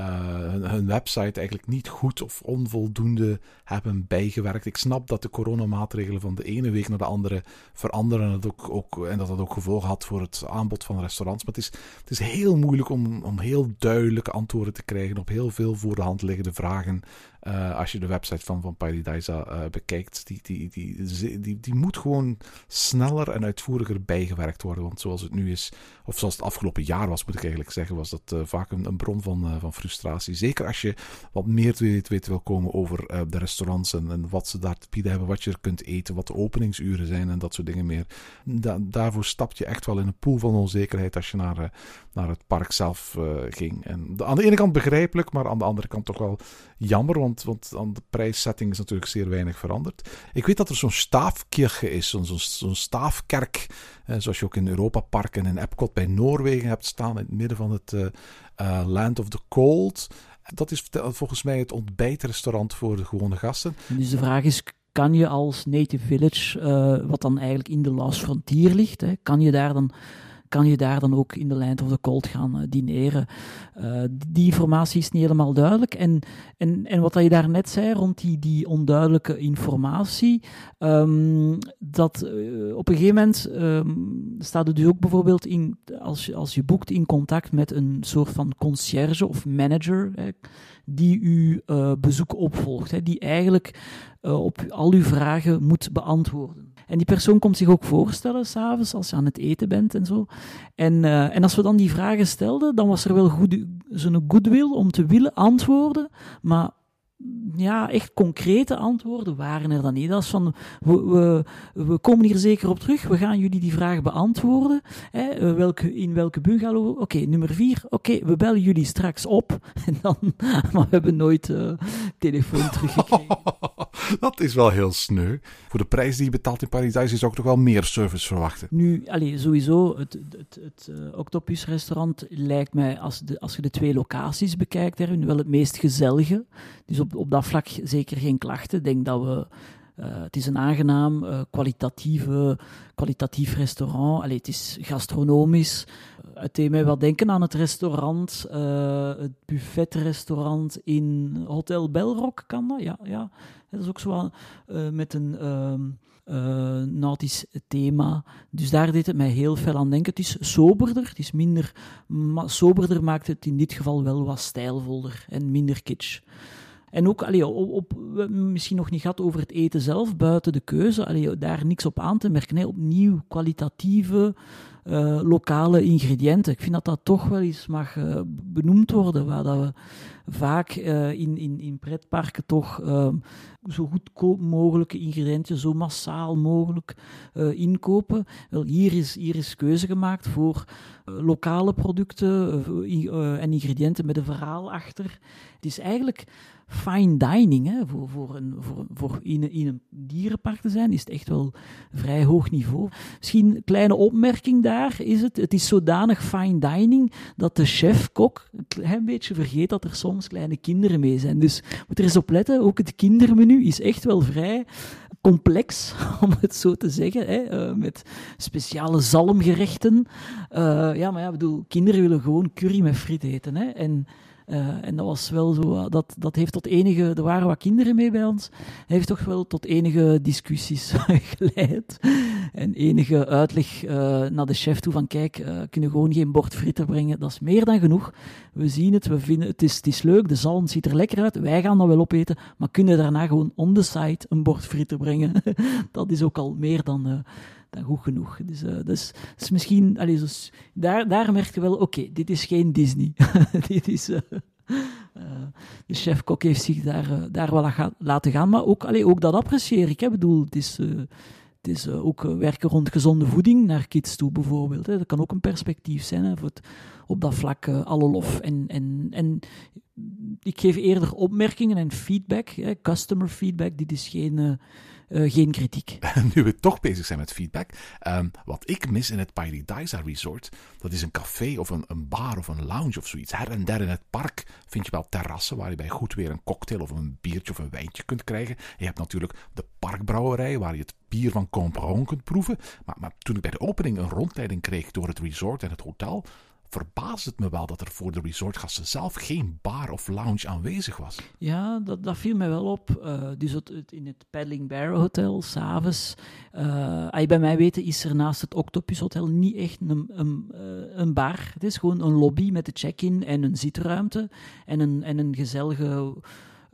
hun, hun, website eigenlijk niet goed of onvoldoende hebben bijgewerkt. Ik snap dat de coronamaatregelen van de ene week naar de andere veranderen en dat, ook, ook, en dat dat ook gevolgen had voor het aanbod van restaurants. Maar het is, het is heel moeilijk om, om heel duidelijke antwoorden te krijgen op heel veel voor de hand liggende vragen. Uh, als je de website van, van Paradisa uh, bekijkt, die, die, die, die, die moet gewoon sneller en uitvoeriger bijgewerkt worden. Want zoals het nu is, of zoals het afgelopen jaar was, moet ik eigenlijk zeggen, was dat uh, vaak een, een, bron van, van frustratie. Zeker als je wat meer te weten wil komen over de restaurants en, en, wat ze daar te bieden hebben, wat je er kunt eten, wat de openingsuren zijn en dat soort dingen meer. Da daarvoor stap je echt wel in een pool van onzekerheid als je naar, naar het park zelf ging. En aan de ene kant begrijpelijk, maar aan de andere kant toch wel jammer, want, want aan de prijssetting is natuurlijk zeer weinig veranderd. Ik weet dat er zo'n staafkirche is, zo'n zo, zo staafkerk, eh, zoals je ook in Europa Park en in Epcot bij Noorwegen hebt staan, in het midden van het uh, uh, Land of the Cold. Dat is volgens mij het ontbijtrestaurant voor de gewone gasten. Dus de vraag is, kan je als Native Village, wat dan eigenlijk in de Last Frontier ligt, hè, kan je daar dan kan je daar dan ook in de Land of the Cold gaan uh, dineren. Uh, die informatie is niet helemaal duidelijk. En, en, en wat je daar net zei rond die, die onduidelijke informatie, um, dat uh, op een gegeven moment um, staat er dus ook bijvoorbeeld in, als je, als je boekt in contact met een soort van concierge of manager, hè, die uw bezoek opvolgt, hè, die eigenlijk op al uw vragen moet beantwoorden. En die persoon komt zich ook voorstellen s'avonds als je aan het eten bent en zo. En, uh, en als we dan die vragen stelden, dan was er wel goed, zo'n goodwill om te willen antwoorden, maar ja, echt concrete antwoorden waren er dan niet. Dat is van, we, we, we komen hier zeker op terug, we gaan jullie die vraag beantwoorden. Hè, welke, in welke bungalow? Oké, okay, nummer vier. Oké, okay, we bellen jullie straks op. <laughs> En dan, maar we hebben nooit uh, telefoon teruggekregen. <laughs> dat is wel heel sneu. Voor de prijs die je betaalt in Paradise is ook toch wel meer service verwachten. Nu, allez, sowieso, het, het, het uh, Octopus restaurant lijkt mij, als, de, als je de twee locaties bekijkt, wel het meest gezellige. Dus op, op dat vlak zeker geen klachten. Ik denk dat we. Uh, het is een aangenaam, uh, kwalitatieve, kwalitatief restaurant. Allee, het is gastronomisch. Uh, het deed mij wel denken aan het restaurant, het buffetrestaurant in Hotel Belrock, kan dat? Ja, ja. Dat is ook zo met een ehm, nautisch thema. Dus daar deed het mij heel veel aan denken. Het is soberder, het is minder... Soberder maakt het in dit geval wel wat stijlvoller en minder kitsch. En ook, allee, op, misschien nog niet gehad over het eten zelf, buiten de keuze, allee, daar niks op aan te merken. Hè. Opnieuw kwalitatieve, uh, lokale ingrediënten. Ik vind dat dat toch wel eens mag uh, benoemd worden, waar dat we vaak uh, in, in, in pretparken toch zo goedkoop mogelijke ingrediënten, zo massaal mogelijk inkopen. Wel, hier, is, hier is keuze gemaakt voor lokale producten en ingrediënten met een verhaal achter. Het is eigenlijk fine dining. Hè. Voor, voor, een, voor, voor in, in een dierenpark te zijn is het echt wel vrij hoog niveau. Misschien een kleine opmerking daar is het. Het is zodanig fine dining dat de chef-kok een beetje vergeet dat er soms kleine kinderen mee zijn. Dus moet er eens op letten, ook het kindermenu is echt wel vrij complex, <laughs> om het zo te zeggen, hè, uh, met speciale zalmgerechten. Uh, ja, maar ja, bedoel, kinderen willen gewoon curry met friet eten. Hè, en uh, en dat was wel zo, dat, dat heeft tot enige, er waren wat kinderen mee bij ons, heeft toch wel tot enige discussies <laughs> geleid. En enige uitleg uh, naar de chef toe van, kijk, kunnen gewoon geen bord frieten brengen, dat is meer dan genoeg. We zien het, we vinden, het is, het is leuk, de zalm ziet er lekker uit, wij gaan dat wel opeten, maar kunnen daarna gewoon on the side een bord frieten brengen. <laughs> dat is ook al meer dan dan goed genoeg. Dus, uh, dus, dus misschien, allee, dus, daar, daar merk je wel, oké, dit is geen Disney. <laughs> dit is, uh, de chef-kok heeft zich daar, daar wel aan laten gaan, maar ook, allee, ook dat apprecieer ik. Ik bedoel, het is, het is ook werken rond gezonde voeding naar kids toe, bijvoorbeeld. Dat kan ook een perspectief zijn, hè, voor op dat vlak alle lof. En, en, en ik geef eerder opmerkingen en feedback, hè, customer feedback, dit is geen uh, geen kritiek. <laughs> nu we toch bezig zijn met feedback. Um, wat ik mis in het Paradisa Resort, dat is een café of een, een, bar of een lounge of zoiets. Her en der in het park vind je wel terrassen waar je bij goed weer een cocktail of een biertje of een wijntje kunt krijgen. Je hebt natuurlijk de parkbrouwerij waar je het bier van Compron kunt proeven. Maar, maar toen ik bij de opening een rondleiding kreeg door het resort en het hotel, verbaast het me wel dat er voor de resortgasten zelf geen bar of lounge aanwezig was. Ja, dat, dat viel mij wel op. Uh, dus het, in het Paddling Bear Hotel, s'avonds, uh, bij mij weten is er naast het Octopus Hotel niet echt een, een, uh, een bar. Het is gewoon een lobby met de check-in en een zitruimte en een, en een gezellige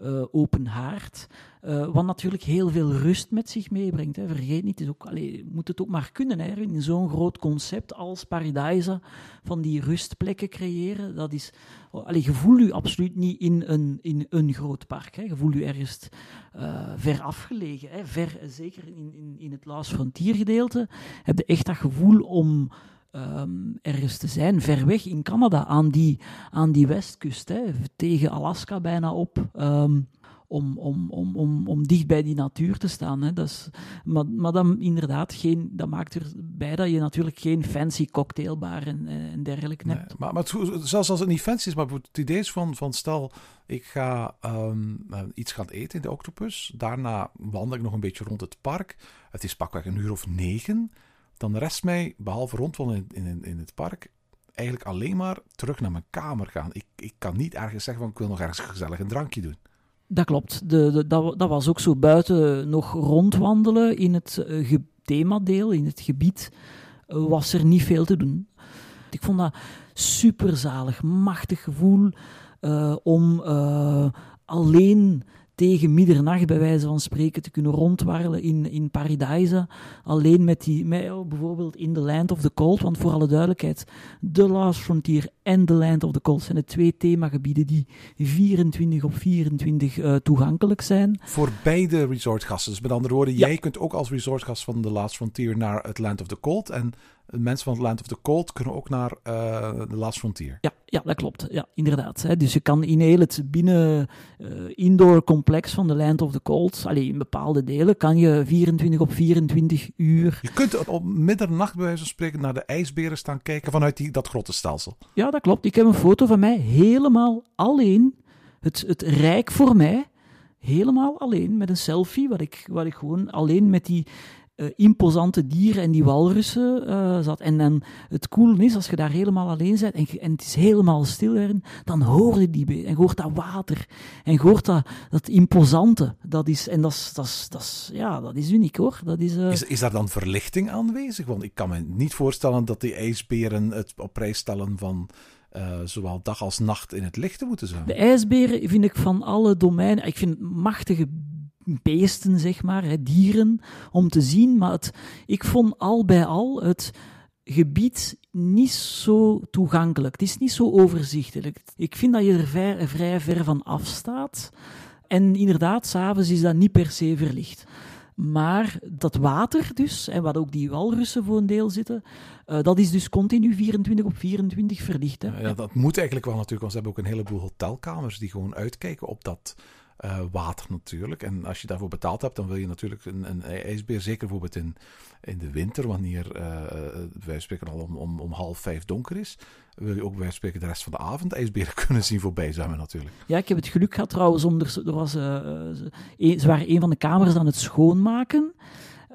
uh, open haard. Uh, wat natuurlijk heel veel rust met zich meebrengt. Hè. Vergeet niet, is ook, moet het ook maar kunnen hè, in zo'n groot concept als Paradise van die rustplekken creëren. Dat is, allee, je voelt je absoluut niet in een, in een groot park. Hè. Je voelt je ergens uh, ver afgelegen. Hè. Ver, zeker in, in, in het Last Frontier gedeelte heb je echt dat gevoel om um, ergens te zijn, ver weg in Canada, aan die, aan die westkust, hè, tegen Alaska bijna op. Um, om, om, om, om, om dicht bij die natuur te staan. Hè. Dat is, maar, maar dan inderdaad, geen, dat maakt erbij dat je natuurlijk geen fancy cocktailbar en, en dergelijke nee, hebt. Maar, maar het, zelfs als het niet fancy is, maar het idee is van, van stel, ik ga um, iets gaan eten in de Octopus. Daarna wandel ik nog een beetje rond het park. Het is pakweg een uur of negen dan rest mij, behalve rondwandelen in, in, in het park, eigenlijk alleen maar terug naar mijn kamer gaan. Ik, ik kan niet ergens zeggen van ik wil nog ergens gezellig een drankje doen. Dat klopt. De, de, dat, dat was ook zo. Buiten nog rondwandelen in het uh, themadeel, in het gebied, uh, was er niet veel te doen. Ik vond dat superzalig, machtig gevoel uh, om alleen tegen middernacht, bij wijze van spreken, te kunnen rondwarrelen in, in Paradise. Alleen met die, met, oh, bijvoorbeeld in The Land of the Cold, want voor alle duidelijkheid, The Last Frontier en The Land of the Cold zijn de twee themagebieden die 24 op 24 uh, toegankelijk zijn. Voor beide resortgasten. Dus met andere woorden, ja. jij kunt ook als resortgast van The Last Frontier naar het Land of the Cold en mensen van het Land of the Cold kunnen ook naar uh, The Last Frontier. Ja, ja dat klopt. Ja, inderdaad. Hè. Dus je kan in heel het binnen uh, indoor complex van The Land of the Cold, alleen in bepaalde delen, kan je 24 op 24 uur... Je kunt op middernacht bij wijze van spreken naar de ijsberen staan kijken vanuit die, dat grottenstelsel. Ja, dat klopt. Ik heb een foto van mij helemaal alleen. Het, het rijk voor mij helemaal alleen met een selfie, wat ik, wat ik gewoon alleen met die uh, imposante dieren en die walrussen uh, zat. En dan het coole is, als je daar helemaal alleen bent en, en het is helemaal stil erin, dan hoor je die en hoort dat water en hoort dat, dat imposante. Dat is, en dat is, dat is, dat is, ja, dat is uniek hoor. Dat is, uh... is, is daar dan verlichting aanwezig? Want ik kan me niet voorstellen dat die ijsberen het op prijs stellen van... Uh, zowel dag als nacht in het licht te moeten zijn. De ijsberen vind ik van alle domeinen, ik vind machtige beesten, zeg maar, hè, dieren, om te zien. Maar het, ik vond al bij al het gebied niet zo toegankelijk. Het is niet zo overzichtelijk. Ik vind dat je er vrij, ver van afstaat. En inderdaad, s'avonds is dat niet per se verlicht. Maar dat water dus, en wat ook die walrussen voor een deel zitten, uh, dat is dus continu 24 op 24 verlicht. Hè? Ja, dat moet eigenlijk wel natuurlijk, want ze hebben ook een heleboel hotelkamers die gewoon uitkijken op dat eh, water natuurlijk. En als je daarvoor betaald hebt, dan wil je natuurlijk een, een ijsbeer, zeker bijvoorbeeld in, in de winter, wanneer uh, wij spreken al om, om, om half vijf donker is, wil je ook bij spreken de rest van de avond ijsberen <laughs> kunnen zien voorbij zwemmen natuurlijk. Ja, ik heb het geluk gehad trouwens, om er, was, ze waren een van de kamers aan het schoonmaken.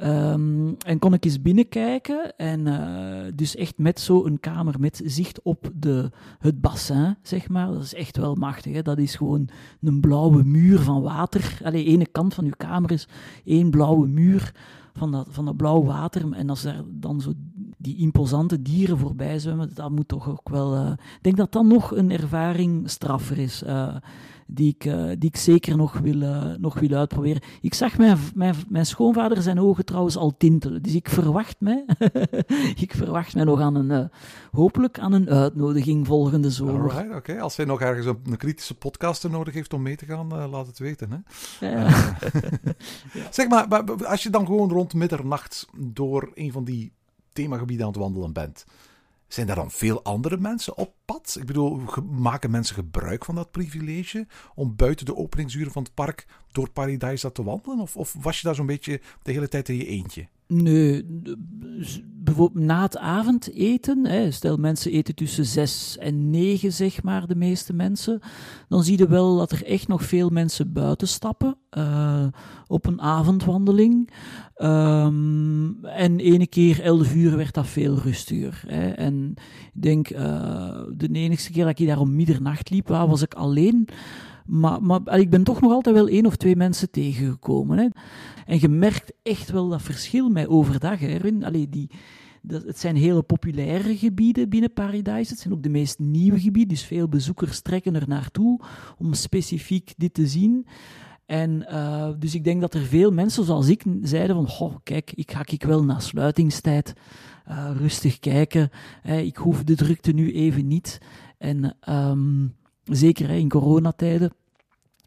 Um, en kon ik eens binnenkijken. En uh, dus echt met zo'n kamer met zicht op de, het bassin, zeg maar. Dat is echt wel machtig. Hè? Dat is gewoon een blauwe muur van water. Allee, ene kant van uw kamer is één blauwe muur van dat, van dat blauw water. En als er dan zo die imposante dieren voorbij zwemmen, dat moet toch ook wel... Uh, ik denk dat dat nog een ervaring straffer is. Uh, die ik, uh, die ik zeker nog wil, uh, nog wil uitproberen. Ik zag mijn, mijn, mijn schoonvader zijn ogen trouwens al tintelen. Dus ik verwacht mij, <laughs> ik verwacht mij nog aan een, uh, hopelijk aan een uitnodiging volgende zomer. Alright, oké. Okay. Als hij nog ergens een, een, kritische podcaster nodig heeft om mee te gaan, laat het weten. Hè? Ja. ja. <laughs> <laughs> Zeg maar, maar, als je dan gewoon rond middernacht door een van die themagebieden aan het wandelen bent zijn daar dan veel andere mensen op pad? Ik bedoel, maken mensen gebruik van dat privilege om buiten de openingsuren van het park door Paradise te wandelen? Of, of was je daar zo'n beetje de hele tijd in je eentje? Nee, bijvoorbeeld na het avondeten, hè, stel mensen eten tussen zes en negen, zeg maar, de meeste mensen, dan zie je wel dat er echt nog veel mensen buiten stappen uh, op een avondwandeling. Um, en ene keer elf uur werd dat veel rustiger. Hè. En ik denk, uh, de enige keer dat ik daar om middernacht liep, was ik alleen. Maar, maar ik ben toch nog altijd wel één of twee mensen tegengekomen. Hè. En je merkt echt wel dat verschil met overdag, Erwin. Die, dat, het zijn hele populaire gebieden binnen Paradise. Het zijn ook de meest nieuwe gebieden, dus veel bezoekers trekken er naartoe om specifiek dit te zien. En uh, dus ik denk dat er veel mensen zoals ik zeiden van, goh, kijk, ik ga ik wel na sluitingstijd uh, rustig kijken. Ik hoef de drukte nu even niet. En um, zeker hè, in coronatijden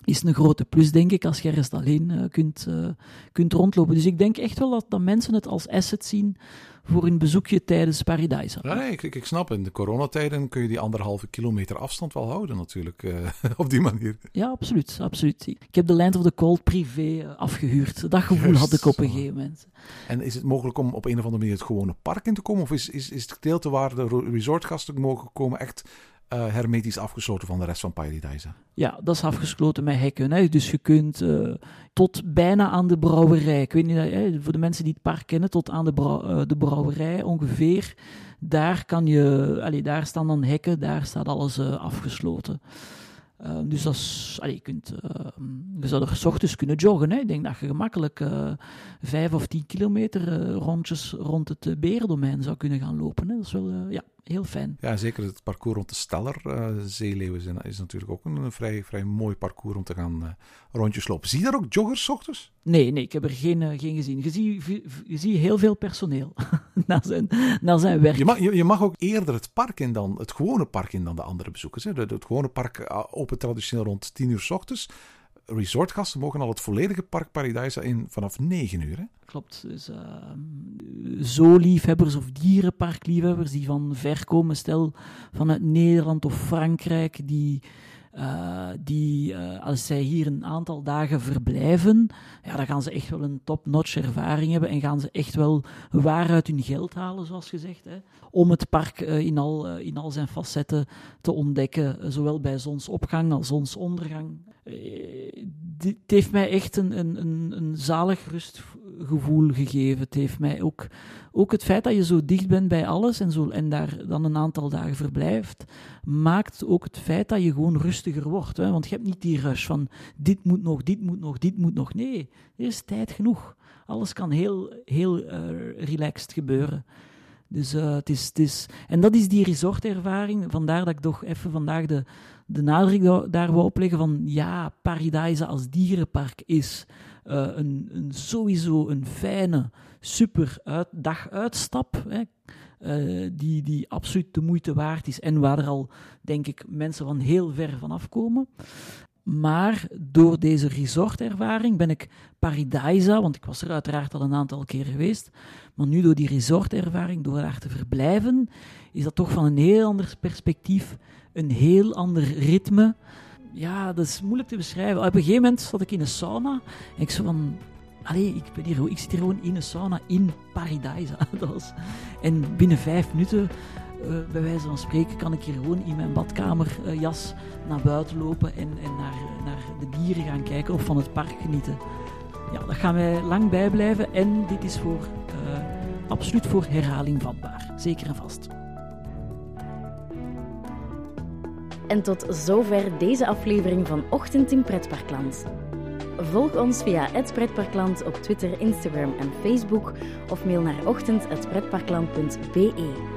is een grote plus, denk ik, als je rest alleen uh, kunt, uh, kunt rondlopen. Dus ik denk echt wel dat, dat mensen het als asset zien voor een bezoekje tijdens Paradise. Ja, nee, ik, ik, snap. In de coronatijden kun je die anderhalve kilometer afstand wel houden natuurlijk, uh, <laughs> op die manier. Ja, absoluut, absoluut. Ik heb de Land of the Cold privé afgehuurd. Dat gevoel Just, had ik op een gegeven moment. En is het mogelijk om op een of andere manier het gewone park in te komen? Of is, is, is het gedeelte waar de resortgasten mogen komen echt uh, hermetisch afgesloten van de rest van Paradise. Ja, dat is afgesloten met hekken. Hè. Dus je kunt uh, tot bijna aan de brouwerij. Ik weet niet, hè, voor de mensen die het park kennen, tot aan de, uh, de brouwerij ongeveer. Daar, kan je, allee, daar staan dan hekken, daar staat alles afgesloten. Uh, dus dat allee, je, kunt, uh, je zou er s ochtends kunnen joggen. Hè. Ik denk dat je gemakkelijk vijf of tien kilometer rondjes rond het berendomein zou kunnen gaan lopen. Hè. Dat is wel, ja, heel fijn. Ja, zeker het parcours rond de Steller uh, Zeeleeuwen is, natuurlijk ook een, vrij, vrij mooi parcours om te gaan uh, rondjes lopen. Zie je daar ook joggers ochtends? Nee, nee, ik heb er geen, uh, geen gezien. Je ziet, heel veel personeel <laughs> naar, zijn, naar zijn werk. Je mag, je, je, mag ook eerder het park in dan, het gewone park in dan de andere bezoekers. Hè. Het, het gewone park open traditioneel rond 10 uur s ochtends resortgasten mogen al het volledige park Paradise in vanaf 9 uur. Hè? Klopt. Dus uh, zooliefhebbers of dierenparkliefhebbers die van ver komen, stel vanuit Nederland of Frankrijk, die uh, die, uh, als zij hier een aantal dagen verblijven, ja, dan gaan ze echt wel een top-notch ervaring hebben en gaan ze echt wel waar uit hun geld halen, zoals gezegd, hè, om het park uh, in, al, in al zijn facetten te ontdekken, zowel bij zonsopgang als zonsondergang. Het heeft mij echt een, een, een, zalig rustgevoel gegeven. Het heeft mij ook, ook het feit dat je zo dicht bent bij alles en, zo, en daar dan een aantal dagen verblijft, maakt ook het feit dat je gewoon rustiger wordt. Hè? Want je hebt niet die rush van dit moet nog, dit moet nog, dit moet nog. Nee, er is tijd genoeg. Alles kan heel, heel uh, relaxed gebeuren. Dus uh, het, is, het is... En dat is die resortervaring. Vandaar dat ik toch even vandaag de, de nadruk daar wil opleggen van ja, Paradise als dierenpark is uh, een, een, sowieso een fijne, super uit, daguitstap. Hè. Uh, die, die absoluut de moeite waard is en waar er al, denk ik, mensen van heel ver vanaf komen. Maar door deze resortervaring ben ik Paradisa, want ik was er uiteraard al een aantal keer geweest, maar nu door die resortervaring, door daar te verblijven, is dat toch van een heel ander perspectief, een heel ander ritme. ja, dat is moeilijk te beschrijven. Op een gegeven moment zat ik in een sauna. En ik zo van... Allee, ik, ben hier, ik zit hier gewoon in een sauna in <laughs> was, en binnen vijf minuten, uh, bij wijze van spreken, kan ik hier gewoon in mijn badkamerjas uh, naar buiten lopen en, en naar, naar de dieren gaan kijken of van het park genieten. Ja, dat gaan wij lang bijblijven en dit is voor, uh, absoluut voor herhaling vatbaar. Zeker en vast. En tot zover deze aflevering van Ochtend in Pretparkland. Volg ons via het Pretparkland op Twitter, Instagram en Facebook of mail naar ochtend.pretparkland.be.